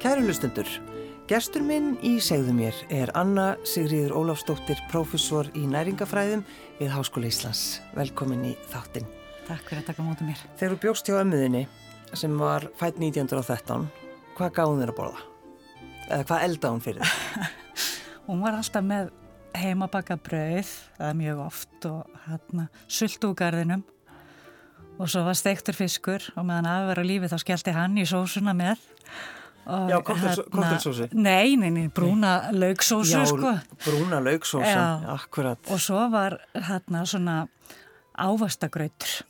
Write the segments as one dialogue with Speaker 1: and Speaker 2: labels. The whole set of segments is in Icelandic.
Speaker 1: Kæru hlustundur, gestur minn í segðu mér er Anna Sigriður Ólafsdóttir, professor í næringafræðum við Háskóla Íslands. Velkomin í þáttinn.
Speaker 2: Takk fyrir að taka móta mér.
Speaker 1: Þegar þú bjóst hjá ömmuðinni sem var fætt 1913, hvað gáði þér að borða? Eða hvað eldaði hún fyrir þér?
Speaker 2: hún var alltaf með heimabaka brauð, það er mjög oft og hérna sultu úr garðinum og svo var steiktur fiskur og meðan að vera lífið þá skellti hann í sósuna með
Speaker 1: Já, koktelsósi?
Speaker 2: Hérna, nei, nei, nei, brúna laugsósu
Speaker 1: Já,
Speaker 2: sko.
Speaker 1: brúna laugsósu, akkurat.
Speaker 2: Og svo var hérna svona ávastagrautur.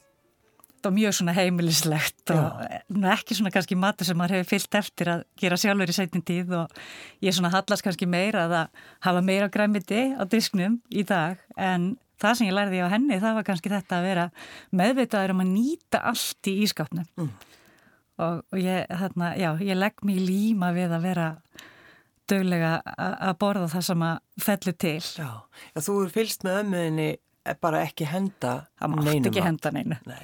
Speaker 2: Það var mjög svona heimilislegt og Já. ekki svona kannski matur sem maður hefur fyllt eftir að gera sjálfur í sætin tíð og ég svona hallast kannski meira að hafa meira græmiti á disknum í dag en það sem ég lærði á henni það var kannski þetta að vera meðvitaður um að nýta allt í ískapnum. Mm og, og ég, þarna, já, ég legg mér líma við að vera döglega að borða það sem að fellu til.
Speaker 1: Já, já þú er fylst með ömmuðinni bara ekki henda
Speaker 2: það mátt ekki henda neinu. Nei.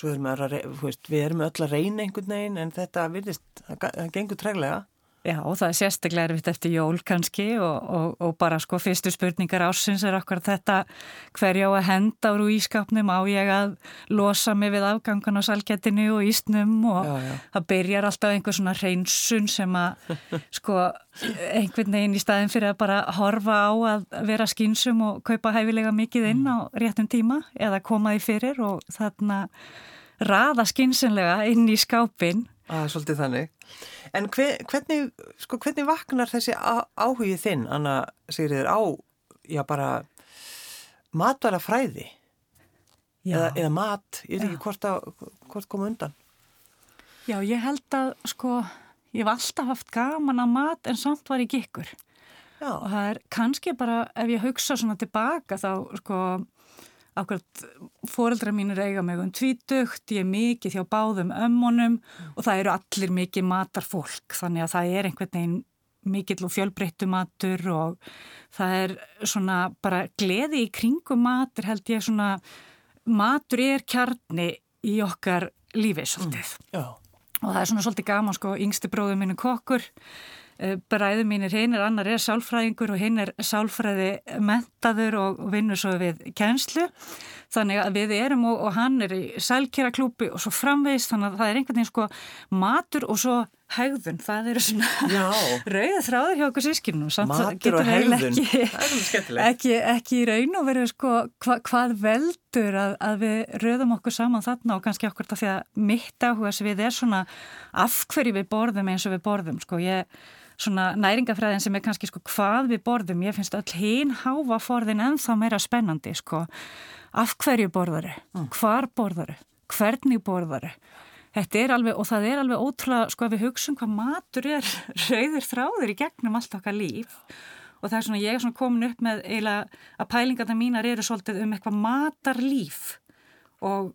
Speaker 1: Svo erum við, að, veist, við erum öll að reyna einhvern veginn en þetta virðist, það gengur treglega.
Speaker 2: Já, það er sérstaklega erfitt eftir jól kannski og, og, og bara sko fyrstu spurningar ásins er okkar þetta hverja á að henda úr ískapnum á ég að losa mig við afgangan á salgetinu og ísnum og já, já. það byrjar alltaf einhver svona reynsun sem að sko einhvern veginn í staðin fyrir að bara horfa á að vera skinsum og kaupa hæfilega mikið inn á réttum tíma eða koma því fyrir og þarna raða skinsinlega inn í skápin.
Speaker 1: Það er svolítið þannig. En hver, hvernig, sko, hvernig vaknar þessi áhugið þinn, Anna Sigriður, á, já bara, matvara fræði? Eða, eða mat, ég veit ekki hvort, að, hvort koma undan.
Speaker 2: Já, ég held að, sko, ég hef alltaf haft gaman að mat en samt var ég gikkur. Já. Og það er kannski bara, ef ég hugsa svona tilbaka þá, sko, Akkurat fóreldra mín er eiga mig um tvítugt, ég er mikið hjá báðum ömmunum mm. og það eru allir mikið matarfólk þannig að það er einhvern veginn mikill og fjölbreyttu matur og það er svona bara gleði í kringum matur held ég svona, matur er kjarni í okkar lífi svolítið mm. og það er svona svolítið gaman sko, yngsti bróður mínu kokkur Eh, bræðu mínir hinn er annar er sálfræðingur og hinn er sálfræði mentaður og vinnur svo við kjenslu þannig að við erum og, og hann er í sælkjæraklúpi og svo framvegist þannig að það er einhvern veginn sko matur og svo hegðun, það eru svona rauða þráður hjá okkur sískinu
Speaker 1: matur og hegðun.
Speaker 2: ekki, ekki, ekki í raun og verið sko hva, hvað veldur að, að við rauðum okkur saman þarna og kannski okkur það því að mitt áhuga sem við er svona af hverju við borðum eins og við borðum sko. Ég svona næringafræðin sem er kannski sko hvað við borðum, ég finnst öll hinn háfa forðin ennþá meira spennandi sko, af hverju borðaru, mm. hvar borðaru, hvernig borðaru, þetta er alveg, og það er alveg ótrúlega, sko að við hugsun hvað matur er rauður þráður í gegnum allt okkar líf. Og það er svona, ég er svona komin upp með eiginlega að pælingarna mínar eru svolítið um eitthvað matarlíf. Og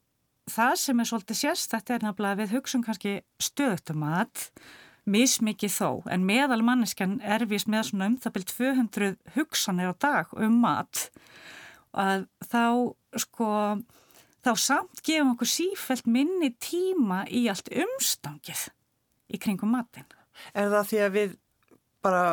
Speaker 2: það sem er svolítið sérst, þetta er nefnilega að við hugsun kannski stöðutum mat mismikið þó, en meðal manneskan er vist með svona um það byrjum 200 hugsanir á dag um mat. Að þá sko þá samt gefum okkur sífælt minni tíma í allt umstangið í kringum matin.
Speaker 1: Er það því að við bara,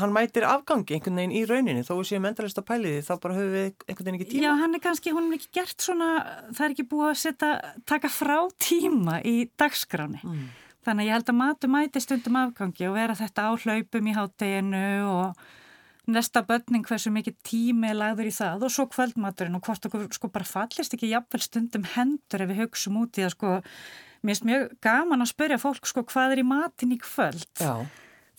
Speaker 1: hann mætir afgangi einhvern veginn í rauninni, þó séum endalist á pæliði, þá bara höfum við einhvern veginn ekki tíma?
Speaker 2: Já, hann er kannski, hún er ekki gert svona, það er ekki búið að setja, taka frá tíma í dagskráni. Mm. Þannig að ég held að matu mæti stundum afgangi og vera þetta á hlaupum í hátteginu og nesta börning hversu mikið tími lagður í það og svo kvöldmaturinn og hvort okkur sko bara fallist ekki jafnvel stundum hendur ef við hugsaum út í að sko mér finnst mjög gaman að spörja fólk sko hvað er í matin í kvöld
Speaker 1: Já.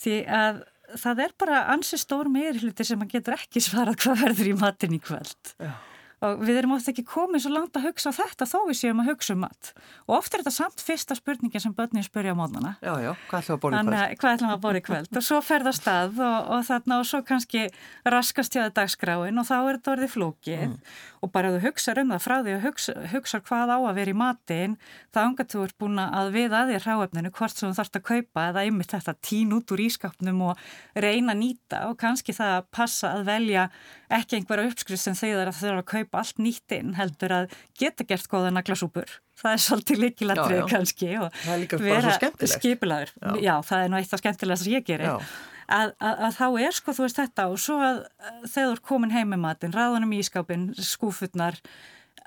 Speaker 2: því að það er bara ansi stór meirhluti sem maður getur ekki svarað hvað verður í matin í kvöld.
Speaker 1: Já
Speaker 2: og við erum ofta ekki komið svo langt að hugsa þetta þó við séum að hugsa um mat og oft er þetta samt fyrsta spurningin sem börnir spurja á mótnana
Speaker 1: Já, já, hvað ætlum að bóra í kvöld?
Speaker 2: Hvað ætlum að bóra í kvöld og svo ferða stað og, og þarna og svo kannski raskast hjá það dagskráin og þá er þetta orðið flókið mm. og bara þú hugsa um það frá því að hugsa, hugsa hvað á að vera í matin þá angar þú ert búin að við að þér hráefninu hvort sem þú þarfst að kaupa eða ymmið þetta tín út úr ískapnum og reyna að nýta og kannski það að passa að velja ekki einhverja uppskrift sem þau þarf að kaupa kaupa allt nýtt inn heldur að geta gert góða naglasúpur. Það er svolítið líkilatrið kannski og
Speaker 1: vera
Speaker 2: skipilagur já. já, það er nú eitt af skemmtilegast sem ég gerir að, að, að þá er sko þú veist þetta og svo að þegar þú komin heim með matin, ráðunum í ískápin skúfutnar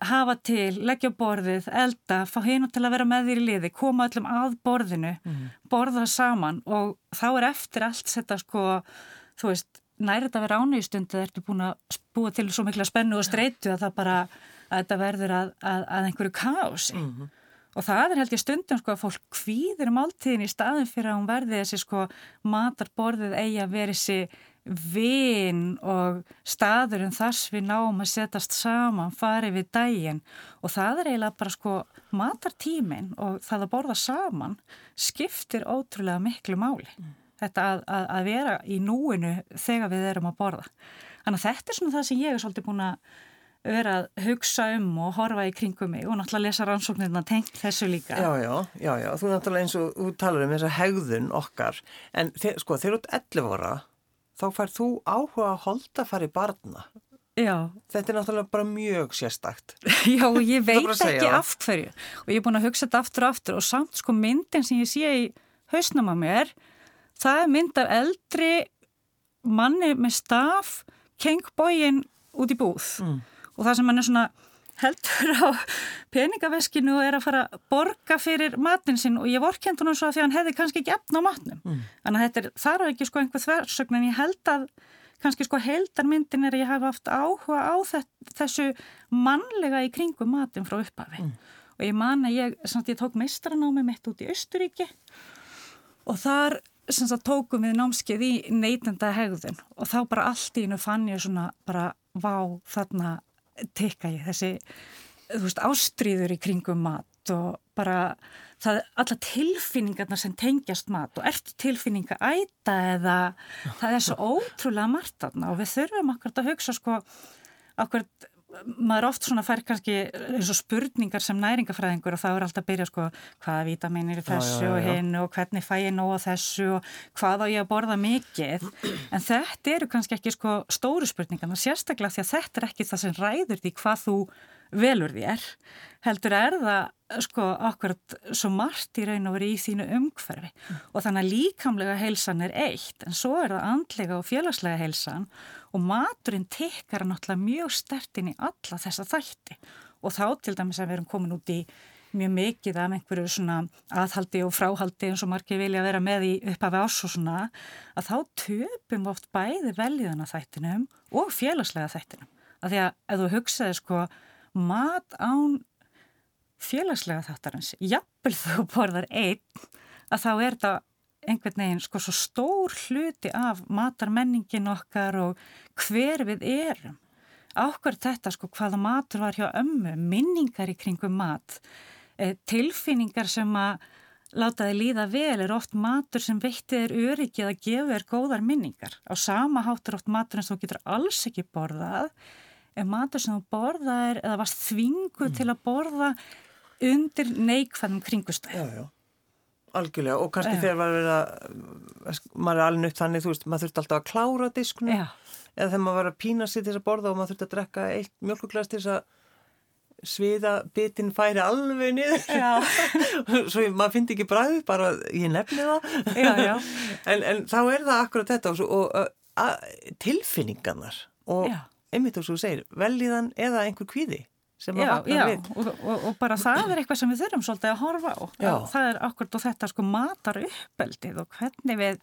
Speaker 2: hafa til, leggja borðið, elda, fá hinn til að vera með þér í liði, koma öllum að borðinu, mm. borða saman og þá er eftir allt þetta sko, þú veist, nærið að vera áni í stundu þegar þú er búin að búa til svo mikla spennu og streytu að það bara, að þetta verður að, að, að einhverju kási. Mm -hmm. Og það er held ég stundum sko að fólk kvíðir um alltíðin í staðin fyrir að hún verði þessi sko matarborðið eigi að veri þessi vinn og staðurinn þess við náum að setjast saman, farið við dægin og það er eiginlega bara sko matartímin og það að borða saman skiptir ótrúlega miklu máli. Mm. Þetta að, að, að vera í núinu þegar við erum að borða. Þannig að þetta er svona það sem ég er svolítið búin að vera að hugsa um og horfa í kringum mig og náttúrulega lesa rannsóknirna tengt þessu líka.
Speaker 1: Já, já, já, já, þú náttúrulega eins og þú talar um þessa hegðun okkar en þeir, sko þeir eru út 11 ára þá fær þú áhuga að holda í barna.
Speaker 2: Já.
Speaker 1: Þetta er náttúrulega bara mjög sérstakt.
Speaker 2: Já, ég veit ekki af hverju. Og ég er búin að hugsa þetta aftur og aftur og samt sko myndin sem ég sé í hausnum að mér, það er mynd af eldri manni með staf, kengbógin út í búð. Mm. Og það sem hann er svona heldur á peningaveskinu og er að fara að borga fyrir matin sinn og ég vorkend hún svo að því að hann hefði kannski ekki efna á matnum. Mm. Þannig að þetta er þar á ekki sko einhver þversögn en ég held að kannski sko heldarmyndin er að ég hafa haft áhuga á þessu mannlega í kringum matin frá upphafi. Mm. Og ég man að ég, samt, ég tók meistranámi mitt út í Östuríki og þar sagt, tókum við námskeið í neytenda hegðun og þá bara allt í hennu fann ég svona bara vá þarna tekka ég. Þessi, þú veist, ástríður í kringum mat og bara það, alla tilfinningarna sem tengjast mat og ert tilfinninga æta eða það er svo ótrúlega margt og við þurfum akkurat að hugsa sko, akkurat maður oft svona fær kannski eins og spurningar sem næringafræðingur og þá er alltaf að byrja sko hvaða vítaminir er þessu já, já, já. og hinn og hvernig fæ ég nóga þessu og hvað á ég að borða mikið en þetta eru kannski ekki sko stóru spurningar sérstaklega því að þetta er ekki það sem ræður því hvað þú velur þér heldur er það sko akkurat svo margt í raun og verið í þínu umhverfi mm. og þannig að líkamlega heilsan er eitt en svo er það andlega og félagslega heilsan og maturinn tekkar náttúrulega mjög stertinn í alla þessa þætti og þá til dæmis að við erum komin út í mjög mikið af einhverju svona aðhaldi og fráhaldi eins og margir vilja vera með í upphafi ás og svona að þá töpum oft bæði veljiðana þættinum og félagslega þættinum að því að ef þú hugsaði sko mat án félagslega þáttarins, jafnvel þú borðar einn að þá er þetta einhvern veginn sko svo stór hluti af matarmenningin okkar og hver við erum. Ákvar þetta sko hvaða matur var hjá ömmu, minningar í kringum mat, e, tilfinningar sem að láta þið líða vel er oft matur sem veitti þér öryggið að gefa þér góðar minningar. Á sama háttur oft matur en þú getur alls ekki borðað, en matur sem þú borðaðir eða varst þvinguð mm. til að borða undir neikvæðum kringustæð.
Speaker 1: Já, já algjörlega og kannski þegar maður er að maður er alveg nött þannig, þú veist, maður þurft alltaf að klára disknu Já. eða þegar maður var að pína sér til þess að borða og maður þurft að drekka eitt mjölkuglast til þess að sviða bitin færi alveg niður svo maður finnir ekki bræð bara ég nefni það
Speaker 2: já, já.
Speaker 1: en, en þá er það akkurat þetta og, og, og tilfinningarnar og einmitt og svo segir velíðan eða einhver kvíði sem að vakna við.
Speaker 2: Og, og, og bara það er eitthvað sem við þurfum svolítið að horfa á. Já. Það er akkurat og þetta sko matar uppeldið og hvernig við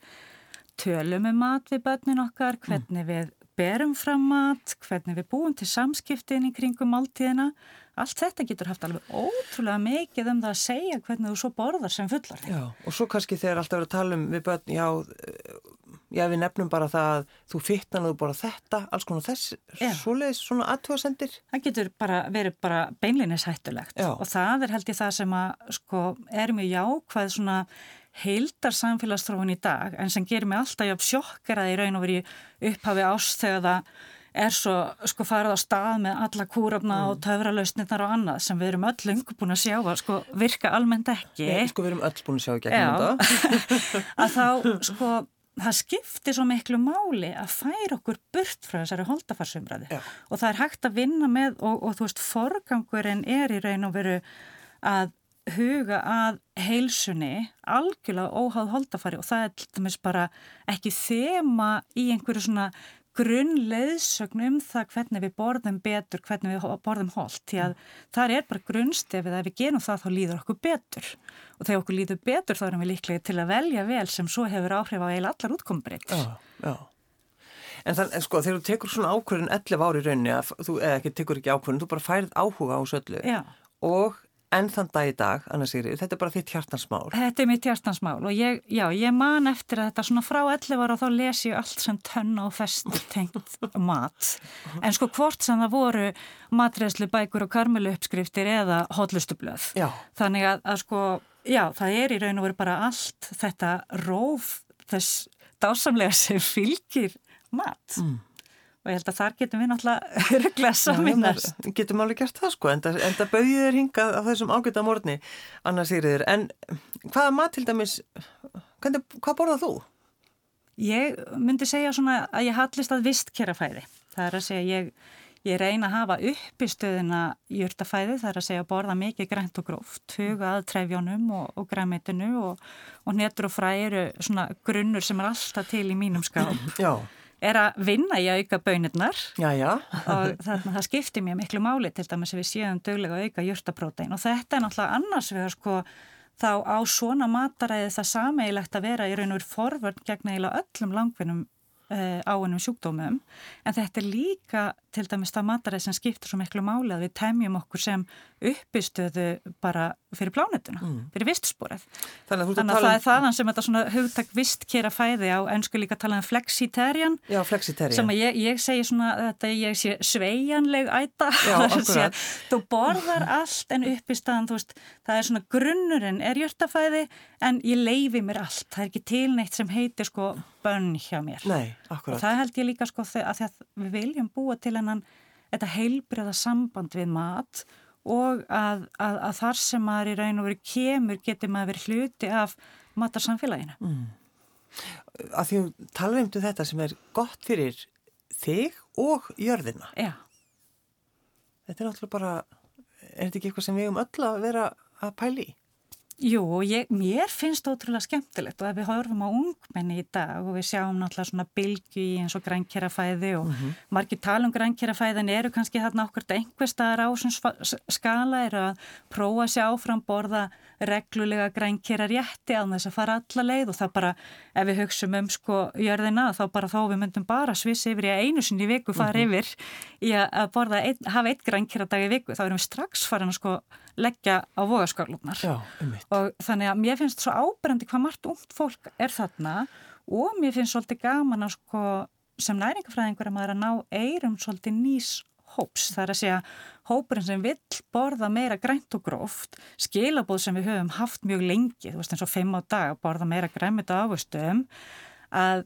Speaker 2: tölum um mat við börnin okkar, hvernig mm. við berum fram mat, hvernig við búum til samskiptin í kringum máltíðina. Allt þetta getur haft alveg ótrúlega mikið um það að segja hvernig þú svo borðar sem fullar.
Speaker 1: Já, og svo kannski þegar alltaf verið að tala um við börn, já, já við nefnum bara það að þú fyttan og þú borða þetta, alls konar þess svoleiðis svona aðtjóðasendir
Speaker 2: það getur bara verið bara beinleinis hættulegt. Já. og það er held ég það sem að sko er mjög jákvæð svona heildar samfélagsþróun í dag en sem gerir mig alltaf jafn sjokkar að ég raun og verið upphafi ást þegar það er svo sko farið á stað með alla kúrafna mm. og töfralausnirnar og annað sem við erum öll lengur búin að sjá að sko virka almennt ekki.
Speaker 1: Nei, sko við erum öll búin að sjá ekki
Speaker 2: að þá sko það skiptir svo miklu máli að færa okkur burt frá þessari holdafarsumræði
Speaker 1: Já.
Speaker 2: og það er hægt að vinna með og, og þú veist, forgangurinn er í raun og veru að huga að heilsunni algjörlega óháð holdafari og það er til dæmis bara ekki þema í einhverju svona grunnleðsögn um það hvernig við borðum betur, hvernig við borðum hold því að það er bara grunnstefið að við gerum það þá líður okkur betur og þegar okkur líður betur þá erum við líklega til að velja vel sem svo hefur áhrif á eila allar útkombreytt.
Speaker 1: Já, já. En þannig, sko, þegar þú tekur svona ákvörðin 11 ári raunni, að þú, eða ekki tekur ekki ákvörðin, þú bara færð áhuga á söllu og enn þann dag í dag, Anna Sigri, þetta er bara þitt hjartansmál.
Speaker 2: Þetta er mitt hjartansmál og ég, já, ég man eftir að þetta svona frá 11 ára og þá les ég allt sem tönna og fest tengt mat. En sko hvort sem það voru matreðslu bækur og karmelu uppskriftir eða hotlustublöð.
Speaker 1: Já.
Speaker 2: Þannig að, að sko, já, það er í raun og veru bara allt þetta róf þess dásamlega sem fylgir mat. Mm og ég held að þar getum við náttúrulega öruglega saminast.
Speaker 1: Getum alveg gert það sko, en það bauðið er hingað á þessum ágæta morgni, Anna Sigriður. En hvaða mat til dæmis, hvernig, hvað borðað þú?
Speaker 2: Ég myndi segja svona að ég hallist að vistkjærafæði. Það er að segja, ég, ég reyna að hafa upp í stöðina jörtafæði, það er að segja að borða mikið grænt og gróft, huga að trefjónum og, og græmitinu og, og netur og fræ eru svona grunnur sem er alltaf til í mínum skáp.
Speaker 1: Já
Speaker 2: er að vinna í að auka bönirnar og það, það skiptir mér miklu máli til dæmis að við séum döglega að auka jörtaprótein og þetta er náttúrulega annars við sko þá á svona mataræði það sameigilegt að vera í raun og veru forvörn gegn eiginlega öllum langvinnum uh, áunum sjúkdómum. En þetta er líka til dæmis það mataræð sem skiptur svo miklu máli að við temjum okkur sem uppistöðu bara fyrir plánutuna, mm. fyrir vistsporið. Þannig að, þannig að um... það er þaðan sem þetta svona hugtak vistkera fæði á ennsku líka tala um flexitarian
Speaker 1: Já, flexitarian
Speaker 2: sem að ég, ég segi svona þetta ég sé sveianleg æta.
Speaker 1: Já,
Speaker 2: þú borðar allt en uppistöðan þú veist, það er svona grunnurinn er hjörtafæði en ég leifi mér allt, það er ekki tilneitt sem heitir sko bönn hjá mér.
Speaker 1: Nei, og
Speaker 2: það held ég líka sko að, að við viljum búa til hennan þetta heilbriða samband við mat og að, að, að þar sem maður í raun og veru kemur getur maður verið hluti af matarsamfélaginu mm.
Speaker 1: Að því talvegumdu þetta sem er gott fyrir þig og jörðina
Speaker 2: Já
Speaker 1: Þetta er náttúrulega bara er þetta ekki eitthvað sem við um öll að vera að pæli í?
Speaker 2: Jú, ég, mér finnst það ótrúlega skemmtilegt og ef við horfum á ungmenni í dag og við sjáum náttúrulega svona bylgi eins og grænkjærafæði og mm -hmm. margir tala um grænkjærafæðin eru kannski þarna okkur einhver staðar á skala eru að prófa sér áfram borða reglulega grænkjæra rétti á þess að fara alla leið og það bara ef við hugsaum um sko jörðina þá bara þá við myndum bara sviss yfir í að einu sinni viku fara mm -hmm. yfir í að borða, ein, hafa eitt grænkjæra dag í viku þá erum við strax farin að sko leggja á vogaskállunar og þannig að mér finnst svo áberendi hvað margt ungt fólk er þarna og mér finnst svolítið gaman að sko sem næringafræðingur að maður að ná eirum svolítið nýs hóps, það er að segja hópurinn sem vill borða meira grænt og gróft, skilabóð sem við höfum haft mjög lengi, þú veist eins og fimm á dag að borða meira græmita ávustum að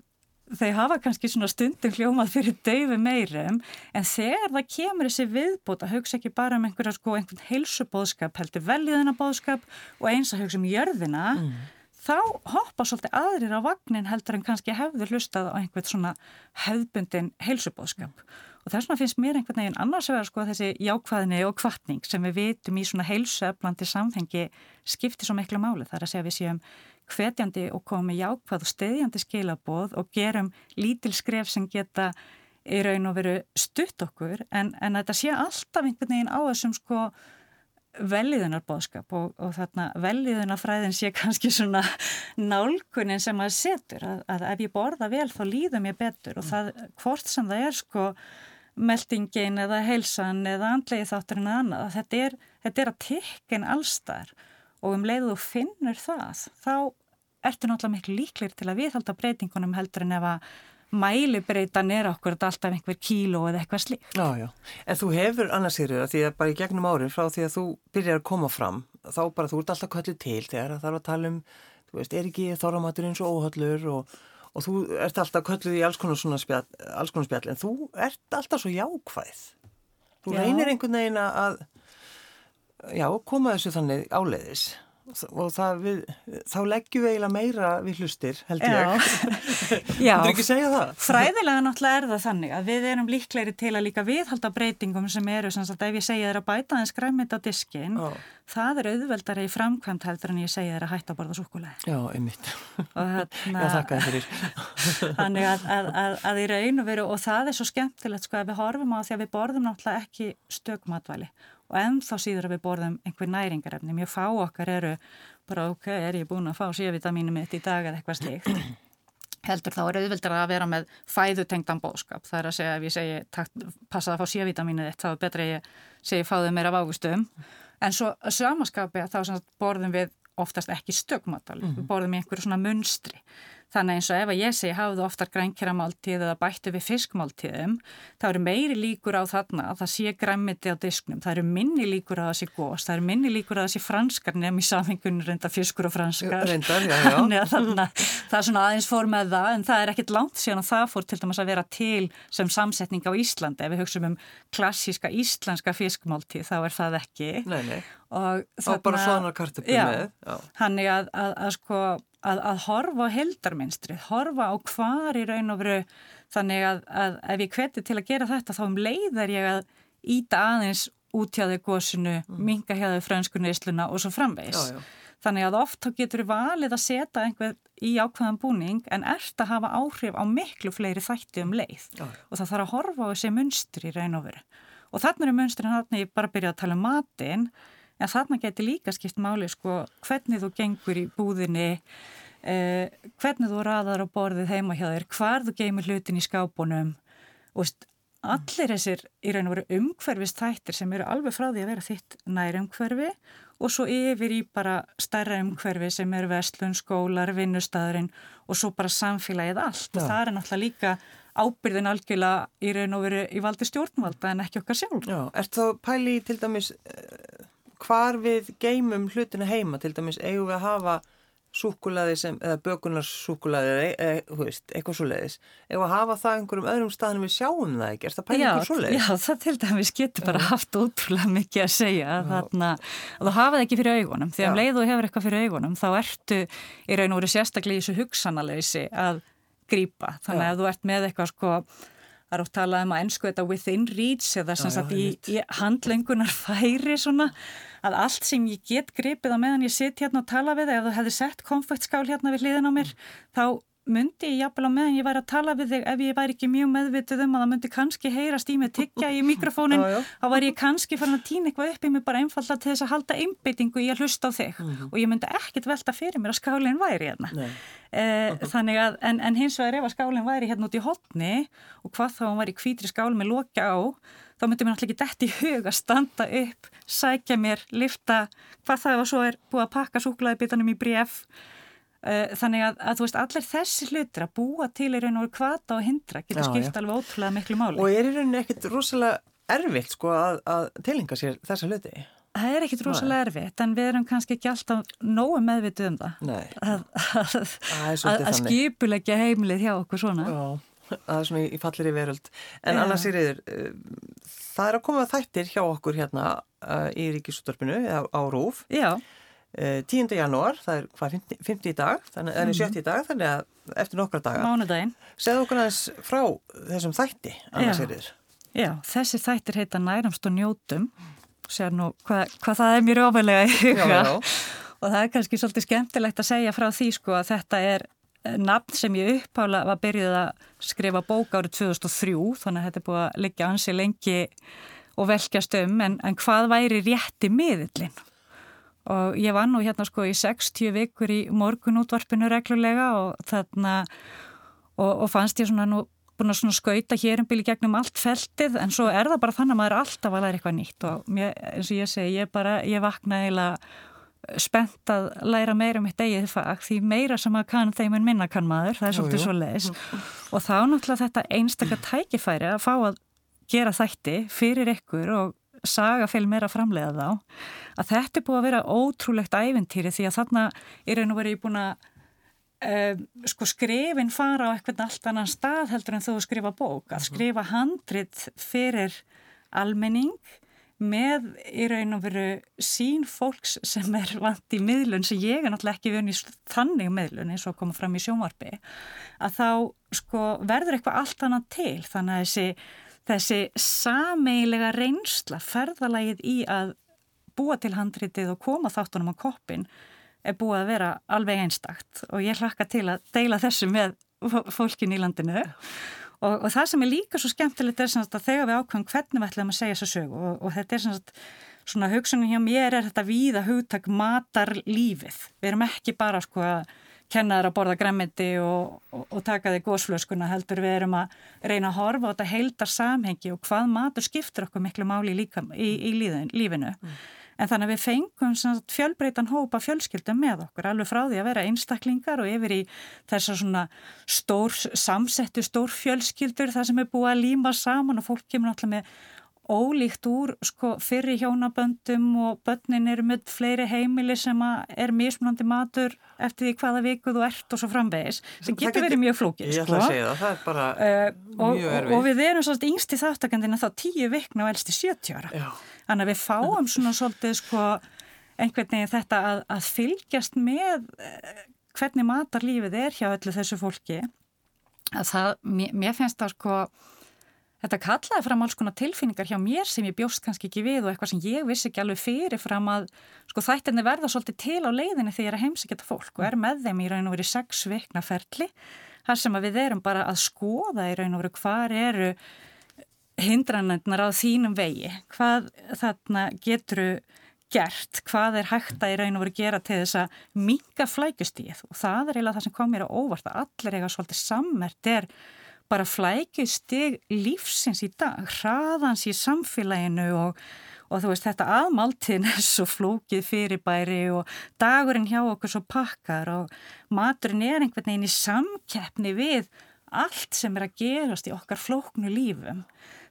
Speaker 2: þau hafa kannski svona stundum hljómað fyrir daufi meirum en þegar það kemur þessi viðbútt að hugsa ekki bara um einhverja sko einhvern heilsubóðskap heldur veljiðina bóðskap og eins að hugsa um jörðina mm. þá hoppa svolítið aðrir á vagnin heldur en kannski hefur hlustað á einhvern svona hefðbundin heilsubóðskap mm. og þess vegna finnst mér einhvern veginn annars vegar sko þessi jákvæðinni og kvartning sem við vitum í svona heilsueflandi samfengi skiptir svo miklu máli þar að segja við séum hvetjandi og komið jákvæð og steðjandi skilaboð og gerum lítil skref sem geta í raun og veru stutt okkur en, en þetta sé alltaf einhvern veginn á þessum sko velliðunar bóðskap og, og þarna velliðunar fræðin sé kannski svona nálgunin sem maður setur að, að ef ég borða vel þá líðum ég betur og það hvort sem það er sko meldingin eða heilsan eða andlegi þátturinn eða annað þetta er, þetta er að tekkin allstar og um leiðu þú finnur það þá ertu náttúrulega miklu líklir til að viðhalda breytingunum heldur en ef að mælibreitan er okkur alltaf einhver kíló eða eitthvað slíkt.
Speaker 1: Já, já. En þú hefur annarsýrið að því að bara í gegnum árin frá því að þú byrjar að koma fram þá bara þú ert alltaf kallið til þegar það þarf að tala um, þú veist, er ekki þorramatur eins og óhaldlur og, og þú ert alltaf kallið í alls konar svona spjall, alls konar spjall en þú ert alltaf svo jákvæð. Þú já. reynir einhvern veginn að já, koma þessu þannig áleiðis og það við, þá leggjum við eiginlega meira við hlustir, held ég.
Speaker 2: Já, fræðilega náttúrulega er það þannig að við erum líklegri til að líka viðhalda breytingum sem eru, sem sagt, ef ég segja þér að bæta þess græmit á diskin,
Speaker 1: Já.
Speaker 2: það er auðveldari í framkvæmt heldur en ég segja þér að hætta að borða súkulega.
Speaker 1: Já, einmitt. Já, þakka þér
Speaker 2: þannig að, að, að, að í raun og veru, og það er svo skemmtilegt sko að við horfum á því að við borðum náttúrulega ekki stökmatvæli og ennþá síður að við borðum einhver næringarefni. Mjög fá okkar eru bara ok, er ég búin að fá C-vitamínu mitt í dag eða eitthvað slíkt. Heldur þá er auðvildar að vera með fæðutengdan bóðskap. Það er að segja ef ég segi passa að fá C-vitamínu þitt þá er betra að ég segi fáðu meira af águstum. En svo samaskapi að þá borðum við oftast ekki stökmatali. Mm -hmm. Við borðum í einhverju svona munstri. Þannig eins og ef að ég segi hafðu oftar grænkjæramáltíð eða bættu við fiskmáltíðum, þá eru meiri líkur á þarna að það sé græmiti á disknum. Það eru minni líkur á það sé gós, það eru minni líkur á það sé franskar nefn í samhengunum reynda fiskur og franskar.
Speaker 1: Reyndar, já, já.
Speaker 2: Þannig að þarna, það er svona aðeins fór með það, en það er ekkit langt síðan að það fór til dæmis að vera til sem samsetning á Íslandi. Ef við hugsaum um klassíska íslenska fiskmáltíð, þá er það ekki.
Speaker 1: Nei, nei.
Speaker 2: Og,
Speaker 1: og bara svona kartöpum með.
Speaker 2: Já, þannig að, að, að sko að, að horfa á heldarminstrið, horfa á hvar í raun og veru þannig að, að ef ég hveti til að gera þetta þá um leið er ég að íta aðeins út hjá þau góðsunu, mm. minga hjá þau franskunni ísluna og svo framvegs. Já, já. Þannig að oft þá getur við valið að setja einhver í ákveðan búning en ert að hafa áhrif á miklu fleiri þætti um leið já. og það þarf að horfa á þessi munstri í raun og veru. Og þannig er munstrin hann ég bara byrja að tala um matinn en þarna getur líka skipt máli sko hvernig þú gengur í búðinni eh, hvernig þú raðar á borðið heima hjá þér, hvar þú geymir hlutin í skápunum og allir þessir í raun og veru umhverfist þættir sem eru alveg frá því að vera þitt nær umhverfi og svo yfir í bara stærra umhverfi sem eru vestlun, skólar, vinnustæðurinn og svo bara samfélagið allt ja. og það er náttúrulega líka ábyrðin algjörlega í raun og veru í valdi stjórnvalda en ekki okkar sjálf.
Speaker 1: Já, ert þá pæli til dæmis uh, hvar við geymum hlutina heima til dæmis eigum við að hafa súkulaði sem, eða bökunarsúkulaði eða eitthvað svo leiðis eða hafa það einhverjum öðrum staðnum við sjáum það ekki, er það pæling einhver svo leiðis?
Speaker 2: Já, það til dæmis getur bara haft ótrúlega mikið að segja þarna, að þú hafa það ekki fyrir augunum. Því að um leið og hefur eitthvað fyrir augunum þá ertu í raun og veru sérstaklega í þessu hugsanaleysi að grýpa þannig að þú ert með eitthvað sko Það er ótt að tala um að ennsku þetta within reach eða sem sagt í, í handlengunar færi svona að allt sem ég get gripið á meðan ég sitt hérna og tala við ef þú hefði sett konfektskál hérna við hliðin á mér þá myndi ég jafnvel á meðan ég væri að tala við þig ef ég væri ekki mjög meðvitið um að það myndi kannski heyrast í mig tiggja í mikrofónin þá væri ég kannski farin að týna eitthvað upp í mig bara einfalla til þess að halda einbyttingu í að hlusta á þig. Mm -hmm. og ég myndi ekkit velta fyrir mér að skálinn væri hérna. Eh, þannig að, en, en hins vegar ef að skálinn væri hérna út í hotni og hvað þá hann væri hvítri skál með loka á þá myndi mér náttúrulega ekki dætt í hug að standa upp, sækja mér, lifta hvað það var svo er búið að pakka súklaðibitanum í bref þannig að, að þú veist, allir þessi hlutir að búa til í raun og hvata og hindra getur já, skipt já. alveg ótrúlega miklu máli.
Speaker 1: Og er í rauninu ekkit rosalega erfitt sko að, að tilinga sér þessa hluti?
Speaker 2: Það er ekkit rosalega erfitt, en við erum kannski ekki alltaf nógu meðvituð um það.
Speaker 1: Nei.
Speaker 2: Að, að skipulegja heimlið hjá okkur svona.
Speaker 1: Já, það er svona í fallir í veröld. En annars er yfir, uh, það er að koma þættir hjá okkur hérna uh, í Ríkisúttorpinu á Rúf.
Speaker 2: Já.
Speaker 1: 10. Eh, janúar, það er hvað, 50, 50 í dag, þannig að það er 70 mhm. í dag, þannig að eftir nokkra daga.
Speaker 2: Mánudaginn.
Speaker 1: Segð okkur aðeins frá þessum þætti, er þér.
Speaker 2: Já, þessi þættir heita Næramst og njótum, sér nú hvað, hvað það er mér ofalega í huga já, já. og það er kannski svolítið skemmtilegt að segja frá því sko að þetta er eh, nafn sem ég upphála var byrjuð að skrifa bók árið 2003, þannig að þetta er búið að liggja ansi lengi og velkjast um, en, en hvað væri rétti miðillin? Og ég var nú hérna sko í 60 vikur í morgunútvarpinu reglulega og þarna og, og fannst ég svona nú búin að skauta hér um bíli gegnum allt feltið en svo er það bara þannig að maður er alltaf að læra eitthvað nýtt. Og mér, eins og ég segi, ég bara, ég vakna eiginlega spennt að læra meira um mitt eigið fag því meira sem að kann þeim en minna kann maður, það er svolítið svo leiðis og þá náttúrulega þetta einstakar tækifæri að fá að gera þætti fyrir ykkur og saga fyrir meira framlega þá að þetta er búið að vera ótrúlegt æventýri því að þarna er einu verið búin að uh, sko skrifin fara á eitthvað allt annan stað heldur en þú skrifa bók að mhm. skrifa handrit fyrir almenning með í raun og veru sín fólks sem er vant í miðlun sem ég er náttúrulega ekki vunni þannig miðlun eins og koma fram í sjónvarpi að þá sko verður eitthvað allt annað til þannig að þessi, þessi sameilega reynsla ferðalagið í að búa til handritið og koma þáttunum á koppin er búið að vera alveg einstakt. Og ég hlakka til að deila þessu með fólkin í landinu. Og, og það sem er líka svo skemmtilegt er að þegar við ákvæmum hvernig við ætlum að segja þessu sög og, og þetta er svona, svona hugsunum hjá mér er þetta víða hugtak matar lífið. Við erum ekki bara sko að kenna þér að borða græmiti og, og taka þig góðslöskuna heldur við erum að reyna að horfa á þetta heildar samhengi og hvað matur skiptir okkur miklu máli í, líka, í, í lífinu. Mm. En þannig að við fengum fjölbreytan hópa fjölskyldum með okkur, alveg frá því að vera einstaklingar og yfir í þessar svona stór, samsettu stór fjölskyldur, það sem er búið að líma saman og fólk kemur náttúrulega með ólíkt úr sko, fyrir hjónaböndum og börnin eru með fleiri heimili sem er mismunandi matur eftir því hvaða viku þú ert og svo framvegis sem getur verið mjög flókið
Speaker 1: Ég ætla
Speaker 2: sko.
Speaker 1: að segja það, það er bara uh,
Speaker 2: og, mjög erfið og, og við erum svolítið yngst í þáttakandina þá tíu vikna og elsti 70 ára Já. þannig að við fáum svona svolítið sko, einhvern veginn þetta að, að fylgjast með uh, hvernig matarlífið er hjá öllu þessu fólki að það, mér, mér finnst það sko Þetta kallaði fram alls konar tilfinningar hjá mér sem ég bjóst kannski ekki við og eitthvað sem ég vissi ekki alveg fyrir fram að sko þættinni verða svolítið til á leiðinni þegar ég er að heimsækja fólk og er með þeim í raun og verið sex vikna ferli þar sem við erum bara að skoða í raun og verið hvar eru hindranendnar á þínum vegi, hvað þarna geturu gert, hvað er hægt að í raun og verið gera til þess að minga flækustíð og það er eiginlega það sem kom mér á óvart að allir eiga svolítið sammert er bara flækjustig lífsins í dag, hraðans í samfélaginu og, og þú veist þetta aðmáltin er svo flókið fyrirbæri og dagurinn hjá okkur svo pakkar og maturinn er einhvern veginn í samkeppni við allt sem er að gerast í okkar flóknu lífum.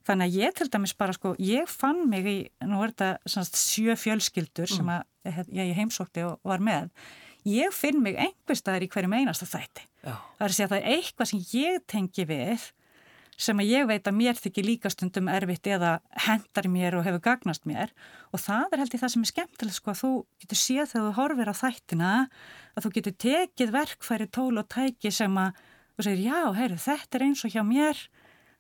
Speaker 2: Þannig að ég til dæmis bara sko, ég fann mig í, nú er þetta sjö fjölskyldur sem mm. að, ég heimsókti og var með, ég finn mig einhverstaðar í hverjum einasta þætti. Já. Það er að segja að það er eitthvað sem ég tengi við sem að ég veit að mér þykir líka stundum erfitt eða hendar mér og hefur gagnast mér. Og það er held í það sem er skemmtilegt sko að þú getur séð þegar þú horfir á þættina að þú getur tekið verkfæri tól og tæki sem að þú segir já, heyrðu, þetta er eins og hjá mér.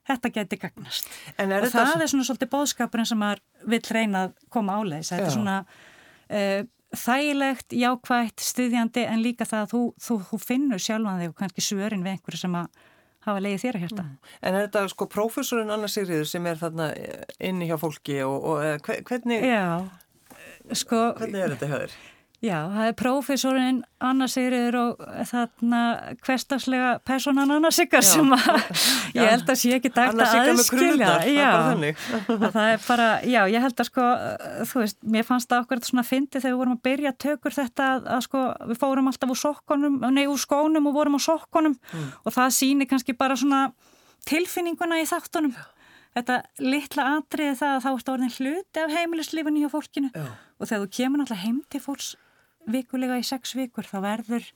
Speaker 2: Þetta getur gagnast. Og það svo... er svona svolítið bóðskapurinn sem maður vil reyna að koma áleis þetta er svona uh, þægilegt, jákvægt, styðjandi en líka það að þú, þú, þú finnur sjálfan þig og kannski svörin við einhverju sem að hafa leiðið þér að hérta. Mm.
Speaker 1: En er þetta sko prófessorinn Anna Sigriður sem er þarna inni hjá fólki og, og hvernig,
Speaker 2: sko,
Speaker 1: hvernig er þetta höður?
Speaker 2: Já, það er prófessorinn Anna Sigriður og þarna hverstagslega personan Anna Sigar sem að já. ég held að sé ekki dægt að aðskilja. Já, að það er bara, já, ég held að sko, þú veist, mér fannst það okkur svona fyndi þegar við vorum að byrja tökur þetta að, að sko, við fórum alltaf úr sokkonum, nei úr skónum og vorum á sokkonum mm. og það síni kannski bara svona tilfinninguna í þáttunum. Þetta litla atriði það að þá ert orðin hluti af heimilislífunni hjá fólkinu já. og þegar þú kemur náttúrulega heim til fólks vikulega í sex vikur þá verður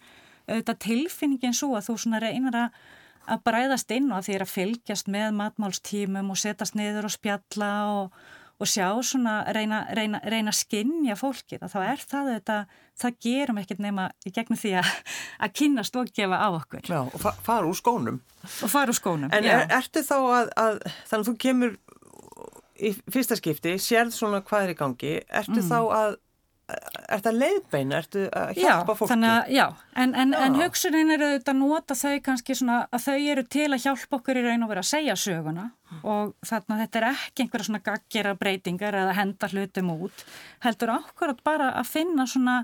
Speaker 2: auðvitað tilfinningin svo að þú svona reynar að, að bræðast inn og að er að fylgjast með matmálstímum og setjast niður og spjalla og, og sjá svona reyna, reyna, reyna skinnja fólkið og þá er það auðvitað, það gerum ekkert nema í gegnum því að, að kynast og gefa á okkur.
Speaker 1: Já og fa fara úr skónum.
Speaker 2: Og fara úr skónum,
Speaker 1: en er, ertu þá að, að þannig að þú kemur í fyrsta skipti, sérð svona hvað er í gangi, ertu mm. þá að Er þetta leiðbeina? Ertu að hjálpa fólki?
Speaker 2: Þannig, já, en, en, en hugsunin er auðvitað að nota þau kannski svona að þau eru til að hjálpa okkur í raun og vera að segja söguna mm. og þannig að þetta er ekki einhverja svona gaggjara breytingar eða henda hlutum út heldur okkur að bara að finna svona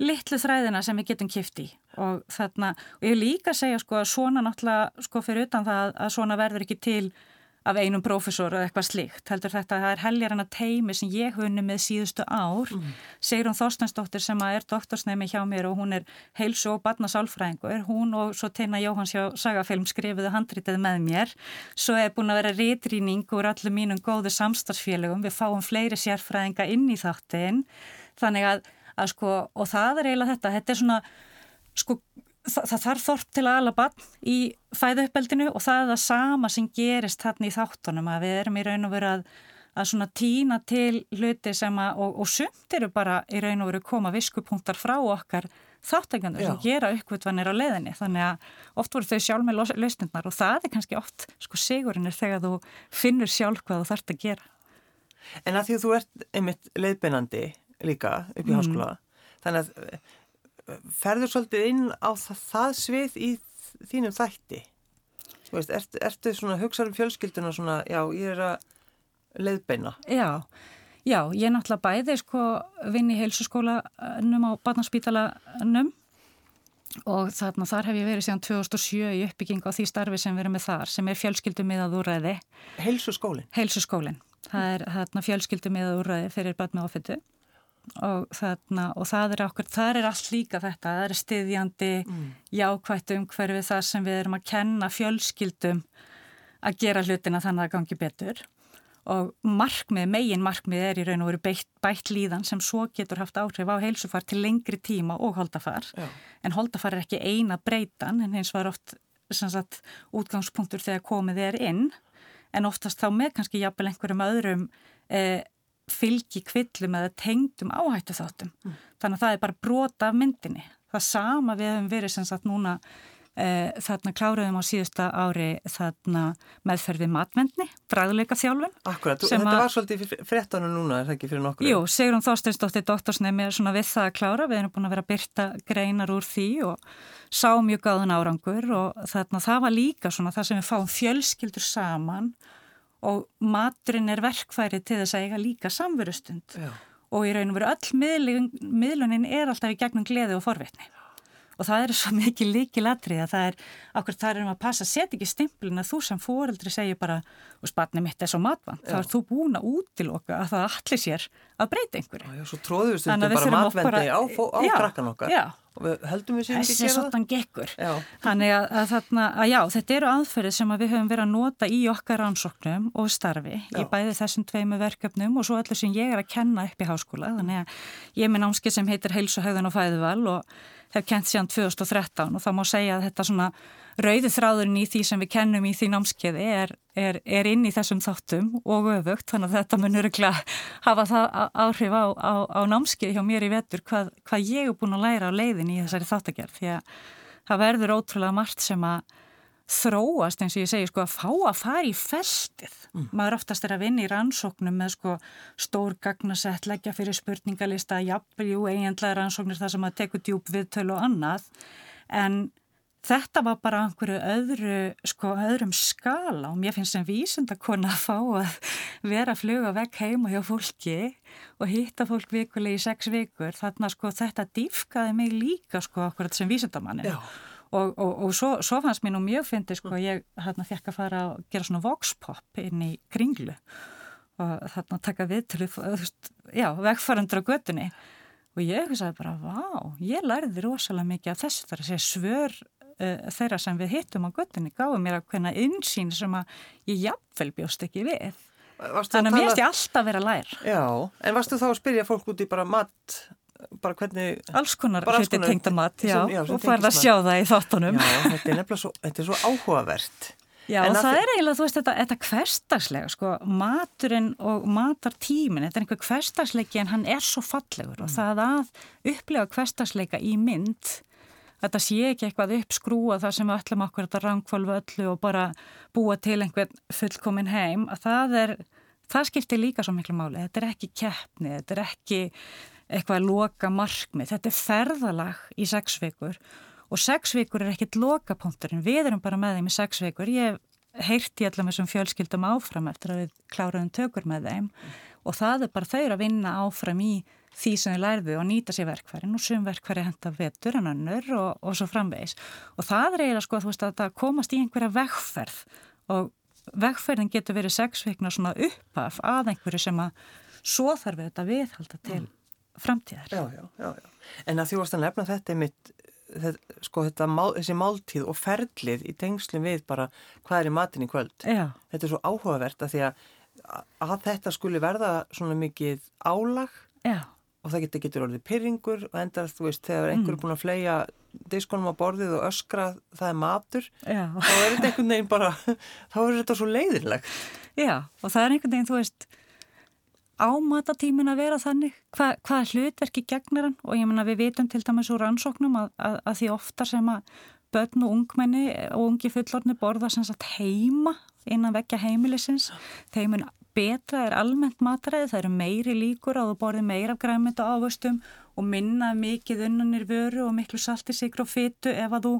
Speaker 2: litlu þræðina sem við getum kipti og þannig og ég líka að segja sko að svona náttúrulega sko fyrir utan það að svona verður ekki til af einum profesor eða eitthvað slíkt heldur þetta að það er helgar en að teimi sem ég hunni með síðustu ár. Mm. Sigrun Þorstensdóttir sem er doktorsnemi hjá mér og hún er heilsu og barnasálfræðingur hún og svo Tina Jóhans hjá Sagafilm skrifiðu handrítið með mér. Svo er búin að vera rétrýning úr allir mínum góðu samstagsfélögum við fáum fleiri sérfræðinga inn í þáttin þannig að, að sko og það er eiginlega þetta, þetta er svona sko það, það þarf þorp til að ala bann í fæðauppbeldinu og það er það sama sem gerist þarna í þáttunum að við erum í raun og veru að, að svona týna til hluti sem að, og, og sumt eru bara í raun og veru koma viskupunktar frá okkar þáttekandur sem gera uppvöldvanir á leðinni þannig að oft voru þau sjálf með lausnindnar og það er kannski oft sko sigurinnir þegar þú finnur sjálf hvað þú þarfst að gera.
Speaker 1: En að því að þú ert einmitt leiðbeinandi líka upp í mm. háskóla þannig að ferður svolítið inn á það, það svið í þínum þætti? Veist, ert, ertu svona hugsaður um fjölskylduna svona, já, ég er að leiðbeina.
Speaker 2: Já, já, ég náttúrulega bæði sko vinn í heilsuskólanum á Barnaspítalanum og þarna þar hef ég verið síðan 2007 í uppbygging á því starfi sem við erum með þar sem er fjölskyldum miðað úræði
Speaker 1: Heilsuskólin?
Speaker 2: Heilsuskólin, það er þarna fjölskyldum miðað úræði fyrir með ofittu og, þarna, og það er okkur, það er allt líka þetta, það er stiðjandi mm. jákvætt umhverfið það sem við erum að kenna fjölskyldum að gera hlutina þannig að það gangi betur og markmið, megin markmið er í raun og veru bætt, bætt líðan sem svo getur haft áhrif á heilsufar til lengri tíma og holdafar Já. en holdafar er ekki eina breytan en eins var oft sagt, útgangspunktur þegar komið er inn en oftast þá með kannski jafnvel einhverjum öðrum eh, fylgi kvillum eða tengdum áhættu þáttum. Mm. Þannig að það er bara brota af myndinni. Það sama við hefum verið sem sagt núna e, þarna kláruðum á síðusta ári þarna meðferðið matvendni, bræðuleika þjálfun.
Speaker 1: Akkurat, þetta var svolítið fréttanum núna, er það ekki fyrir nokkur?
Speaker 2: Jú, Sigrun Þorsteinsdóttir doktorsnefn er svona við það að klára, við erum búin að vera að byrta greinar úr því og sá mjög gáðan árangur og þarna það var líka svona það sem við fáum fjölskyldur saman og maturinn er verkfæri til þess að eiga líka samverustund Já. og í raun og veru öll miðlunin er alltaf í gegnum gleði og forvitni og það er svo mikið líki ladrið að það er, okkur það er um að passa, set ekki stimplin að þú sem fóreldri segir bara, og spatni mitt er svo matvann, þá er þú búin að útiloka að það allir sér að breyta einhverju.
Speaker 1: Já, svo tróður við stundum bara matvendi á, á krakkan okkar. Já, og við heldum við séum ekki
Speaker 2: að gera það. Þessi svona gekkur. Já. Þannig að, að, þarna, að já, þetta eru aðferðið sem að við höfum verið að nota í okkar rannsóknum og starfi já. í bæði þessum tveimu verkefnum og svo allir sem ég er að kenna upp í háskóla. Þannig að ég er með námski sem heitir Heilsu, höfðun og fæðuval og hef kent síðan 2013 og það má segja að þetta svona rauði þráðurinn í því sem við kennum í því námskeiði er, er, er inn í þessum þáttum og öfugt þannig að þetta munur hafa það áhrif á, á, á námskeiði hjá mér í vetur hvað, hvað ég er búin að læra á leiðin í þessari þáttagerð því að það verður ótrúlega margt sem að þróast eins og ég segi sko að fá að fara í feltið. Mm. Maður oftast er að vinna í rannsóknum með sko stór gagnasett, leggja fyrir spurningalista, jafnveljú, eiginlega rannsóknir þar sem að teku djúb viðtölu og annað en þetta var bara einhverju öðru, sko öðrum skala og mér finnst sem vísund að að fá að vera að fluga vekk heima hjá fólki og hitta fólk vikuleg í sex vikur. Þarna sko þetta dýfkaði mig líka sko okkur sem vísundamanni. Já. Og, og, og svo, svo fannst mér nú mjög fyndi sko ég hérna fekk að fara að gera svona voxpop inn í kringlu og þarna taka við til já, vegfærandra göttunni og ég hugsaði bara, vá, ég lærði rosalega mikið af þessu þar að segja svör þeirra sem við hittum á göttunni gáði mér að hvernig insýn sem að ég jafnvel bjóst ekki við Þannig að mér ég alltaf verið að læra.
Speaker 1: Já, en varstu þá að spyrja fólk út í bara mat bara hvernig...
Speaker 2: Alls konar hluti tengta mat, já, já og færða að sjá það í þáttunum.
Speaker 1: Já, þetta er nefnilega svo, þetta er svo áhugavert.
Speaker 2: Já, en og það er eiginlega, þú veist, þetta, þetta hverstagslega, sko, maturinn og matartímin, þetta er einhver hverstagsleiki en hann er svo fallegur mm. og það að upplega hverstagsleika í mynd, þetta sé ekki eitthvað uppskrúa það sem við ætlum okkur að rangkvalva öllu og bara búa til einhvern fullkomin heim, að það er, það skiptir líka svo miklu máli, þetta er ekki keppni, þetta er ekki eitthvað loka markmið. Þetta er ferðalag í sex vikur og sex vikur er ekkit lokapunkturinn. Við erum bara með þeim í sex vikur. Ég heirti allar með þessum fjölskyldum áfram eftir að við kláruðum tökur með þeim og það er bara þau að vinna áfram í því sem þau lærðu og nýta sér verkværin og sum verkværi henda vetur en önnur og, og svo framvegis. Og það er eiginlega sko að þú veist að það komast í einhverja vegferð og vegferðin getur verið sex vikna svona uppaf að einhverju sem að svo þarf þetta viðhalda til mm framtíðar.
Speaker 1: Já, já, já, já. En að því varst að nefna þetta mitt, þetta, sko þetta, þessi máltíð og ferlið í tengslum við bara hvað er í matin í kvöld. Já. Þetta er svo áhugavert að því að, að þetta skuli verða svona mikið álag já. Og það getur, getur orðið pyrringur og endar þú veist þegar einhver er mm. búin að flega diskonum á borðið og öskra það er matur, já. þá er þetta einhvern veginn bara, þá er þetta svo leiðilegt.
Speaker 2: Já, og það er einhvern veginn, þú veist ámatatímin að vera þannig? Hva, hvað hlutverki gegnar hann? Og ég menna við vitum til dæmis úr rannsóknum að, að, að því ofta sem að börn og ungmenni og ungi fullorni borða sem sagt heima innan vekja heimilisins. Þeimun betra er almennt mataræði, það eru meiri líkur að þú borði meira af græmynda ávöstum og minna mikið unnanir vöru og miklu salti, sigur og fytu ef að þú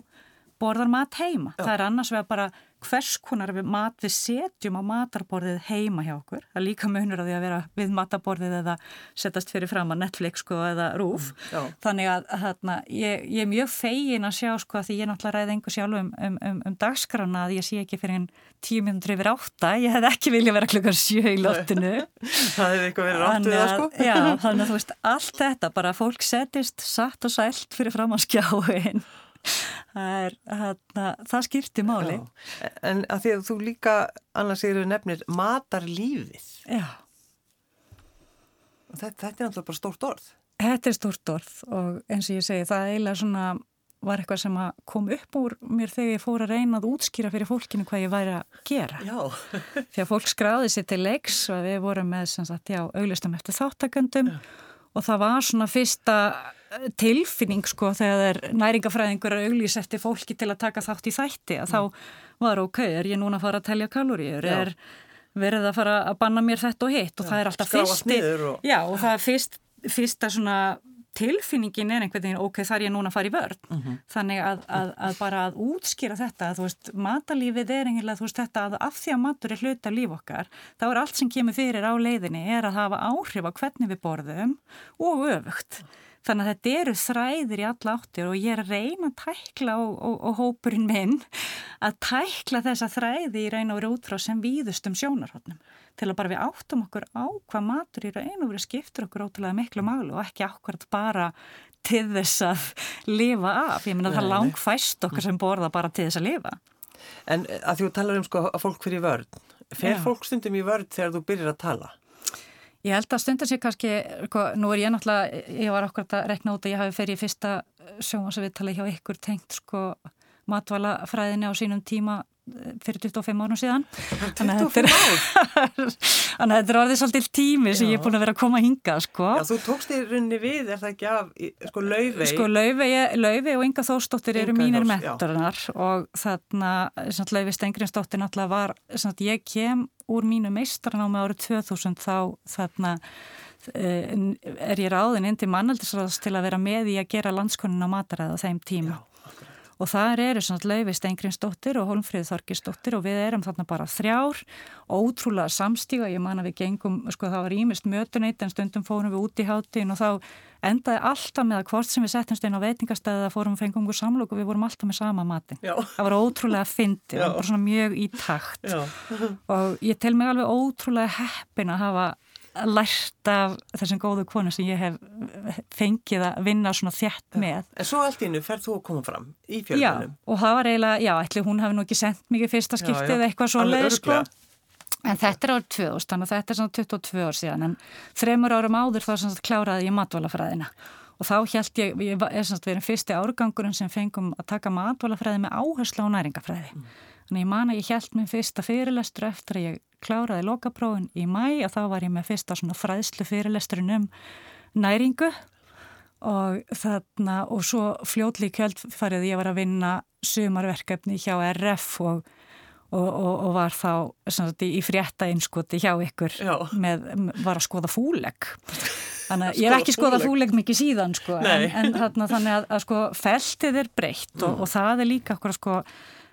Speaker 2: borðar mat heima. Já. Það er annars vegar bara hvers konar við mat við setjum á matarborðið heima hjá okkur. Það líka munur að því að vera við matarborðið eða setjast fyrir fram að Netflix sko, eða rúf. Mm, Þannig að þarna, ég, ég er mjög fegin að sjá sko, að því ég náttúrulega ræði engu sjálf um, um, um, um dagskrána að ég sé ekki fyrir einn tíu minnur yfir átta. Ég hef ekki vilja vera klukkar sjö í lottinu.
Speaker 1: það hefði eitthvað verið ráttuð það sko.
Speaker 2: Já, þannig að þú veist, allt þetta bara fólk setist satt og sælt fyrir fram á skjáin það, er, hana, það skiptir máli.
Speaker 1: Já. En að því að þú líka annars eru nefnir matar lífið
Speaker 2: Já
Speaker 1: þetta, þetta er náttúrulega bara stórt orð.
Speaker 2: Þetta er stórt orð og eins og ég segi það eiginlega svona var eitthvað sem kom upp úr mér þegar ég fór að reyna að útskýra fyrir fólkinu hvað ég væri að gera. Því að fólk skráði sér til leiks og við vorum með sagt, já, auglistum eftir þáttakandum og það var svona fyrsta tilfinning sko þegar næringafræðingur er auglís eftir fólki til að taka þátt í þætti að mm. þá var ok, er ég núna að fara að telja kaloríur, er verið að fara að banna mér þetta og hitt? Og já, það er alltaf fyrsti,
Speaker 1: og...
Speaker 2: já og það er fyrst, fyrsta svona tilfinningin er einhvern veginn ok, þar ég núna að fara í vörð mm -hmm. þannig að, að, að bara að útskýra þetta þú veist, matalífið er einhverlega þú veist þetta að af því að matur er hluta líf okkar þá er allt sem kemur fyrir á leiðinni er að hafa áhrif á hvernig við borðum og öfugt Þannig að þetta eru þræðir í alla áttir og ég er að reyna að tækla og, og, og hópurinn minn að tækla þessa þræði í reyna og verið útráð sem víðustum sjónarhóttnum til að bara við áttum okkur á hvað matur í reyna og verið skiptur okkur ótrúlega miklu málu og ekki ákvæmt bara til þess að lifa af. Ég minna að það lang fæst okkar sem borða bara til þess að lifa.
Speaker 1: En að þú talar um sko að fólk fyrir vörð, fer Já. fólk stundum í vörð þegar þú byrjir að tala?
Speaker 2: Ég held að stundar sér kannski, sko, nú er ég náttúrulega, ég var okkur að rekna út að ég hafi ferið í fyrsta sjónvarsviðtali hjá ykkur tengt sko matvalafræðinni á sínum tíma fyrir 25 árum síðan
Speaker 1: 25 ár?
Speaker 2: Þannig að þetta er orðið svolítið tími sem Já. ég er búin að vera að koma að hinga sko.
Speaker 1: Já, þú tókst í runni við, er það ekki af sko Laufey?
Speaker 2: Sko Laufey og Inga Þórsdóttir eru mínir mentorinnar og þarna Laufey Stengriðsdóttir náttúrulega var, svona, ég kem úr mínu meistarnámi árið 2000 þá þarna eh, er ég ráðin inn til mannaldisræðs til að vera með í að gera landskonun á mataræða þeim tíma. Já og þar eru Lauvi Steingrinsdóttir og Holmfríð Þorkisdóttir og við erum þarna bara þrjár ótrúlega samstíga, ég man að við gengum sko það var ímist mötuneitt en stundum fórum við út í hátíðin og þá endaði alltaf með að hvort sem við settumst inn á veitingastæði það fórum fengum við samlokk og við vorum alltaf með sama matin Já. það var ótrúlega fyndi, það var mjög í takt Já. og ég tel mig alveg ótrúlega heppin að hafa lært af þessum góðu konu sem ég hef fengið að vinna svona þjætt með.
Speaker 1: En svo allt innu ferð þú að koma fram í fjölgunum?
Speaker 2: Já, og það var eiginlega, já, ætli hún hafi nú ekki sendt mikið fyrsta skiptið eða eitthvað svo leið, sko. En þetta er árið 2000, þannig að þetta er svona 22 ár síðan, en þreymur árum áður þá sem kláraði ég matvælafræðina. Og þá held ég, ég er svona verið fyrsti árgangurinn sem fengum að taka matvælafræði með áherslu á næringafræði. Mm. Þannig ég man að ég held minn fyrsta fyrirlestur eftir að ég kláraði lokaprófin í mæ og þá var ég með fyrsta svona fræðslu fyrirlesturinn um næringu. Og þarna og svo fljóðli kjöldfarið ég var að vinna sumarverkefni hjá RF og, og, og, og var þá sagt, í frétta einskoti hjá ykkur með, var að skoða fúlegg. Þannig að ég er ekki skoða fúlegg. mikið síðan sko, en, en þarna, þannig að, að sko, feltið er breytt mm. og, og það er líka okkur að sko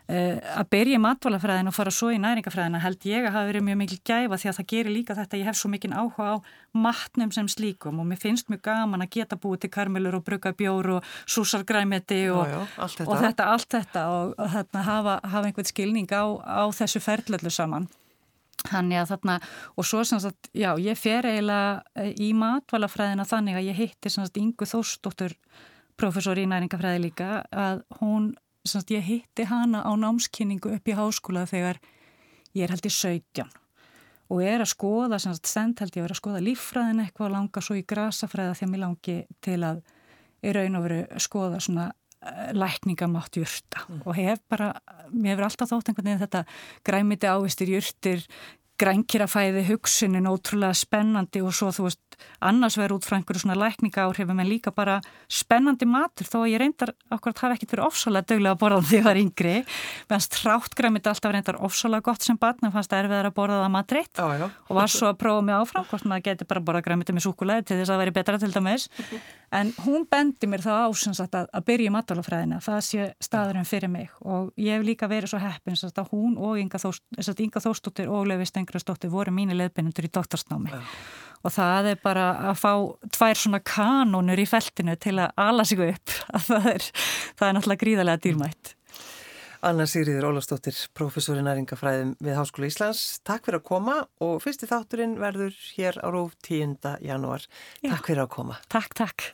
Speaker 2: að byrja matvælafræðin og fara svo í næringafræðina held ég að hafa verið mjög mikil gæfa því að það gerir líka þetta. Ég hef svo mikil áhuga á matnum sem slíkum og mér finnst mjög gaman að geta búið til karmelur og brugga bjór og súsargræmiti og, og þetta, allt þetta og, og þarna, hafa, hafa einhvern skilning á, á þessu ferðlöllu saman. Þannig að þarna og svo sem sagt, já, ég fer eiginlega eh, í matvælafræðina þannig að ég hitti sem sagt Ingu Þórsdóttur professor í næringafræði líka að hún sagt, ég hitti hana á námskynningu upp í háskóla þegar ég er held í 17 og er að skoða, stend held ég að vera að skoða líffræðin eitthvað langa svo í grasafræða þegar mér langi til að í raun og veru skoða svona eh, lækningamátt júrta mm. og hef bara, mér hefur alltaf þótt einhvern veginn þetta græmiti ávistir júrtir
Speaker 3: grænkirafæði hugsunin ótrúlega spennandi og svo þú veist annars verður út frá einhverju svona lækninga áhrifum en líka bara spennandi matur þó að ég reyndar okkur að hafa ekkert verið ofsalega döglega að borða því að það er yngri meðan stráttgræmit alltaf reyndar ofsalega gott sem barn en fannst erfiðar að borða það matritt og var svo að prófa mig áfram hvort maður geti bara borða græmiti með súkulega til þess að það veri betra til dæmis en hún bendi mér þá ásins að, að byrja í matalafræðina það sé staðurinn fyrir mig. Og ég hef líka verið svo heppin að hún og Inga, Þóst, Inga Þóstóttir og Levi Stengrastóttir voru mínu leðbynundur í doktorsnámi. Ja. og það er bara að fá tvær svona kanónur í feltinu til að ala sig upp. Það er, það er náttúrulega gríðarlega dýrmætt
Speaker 1: Anna Sigriður Ólastóttir, professori næringafræðum við Háskóla Íslands. Takk fyrir að koma og fyrsti þátturinn verður hér á Róf 10. janúar. Takk fyrir að koma.
Speaker 3: Takk, takk.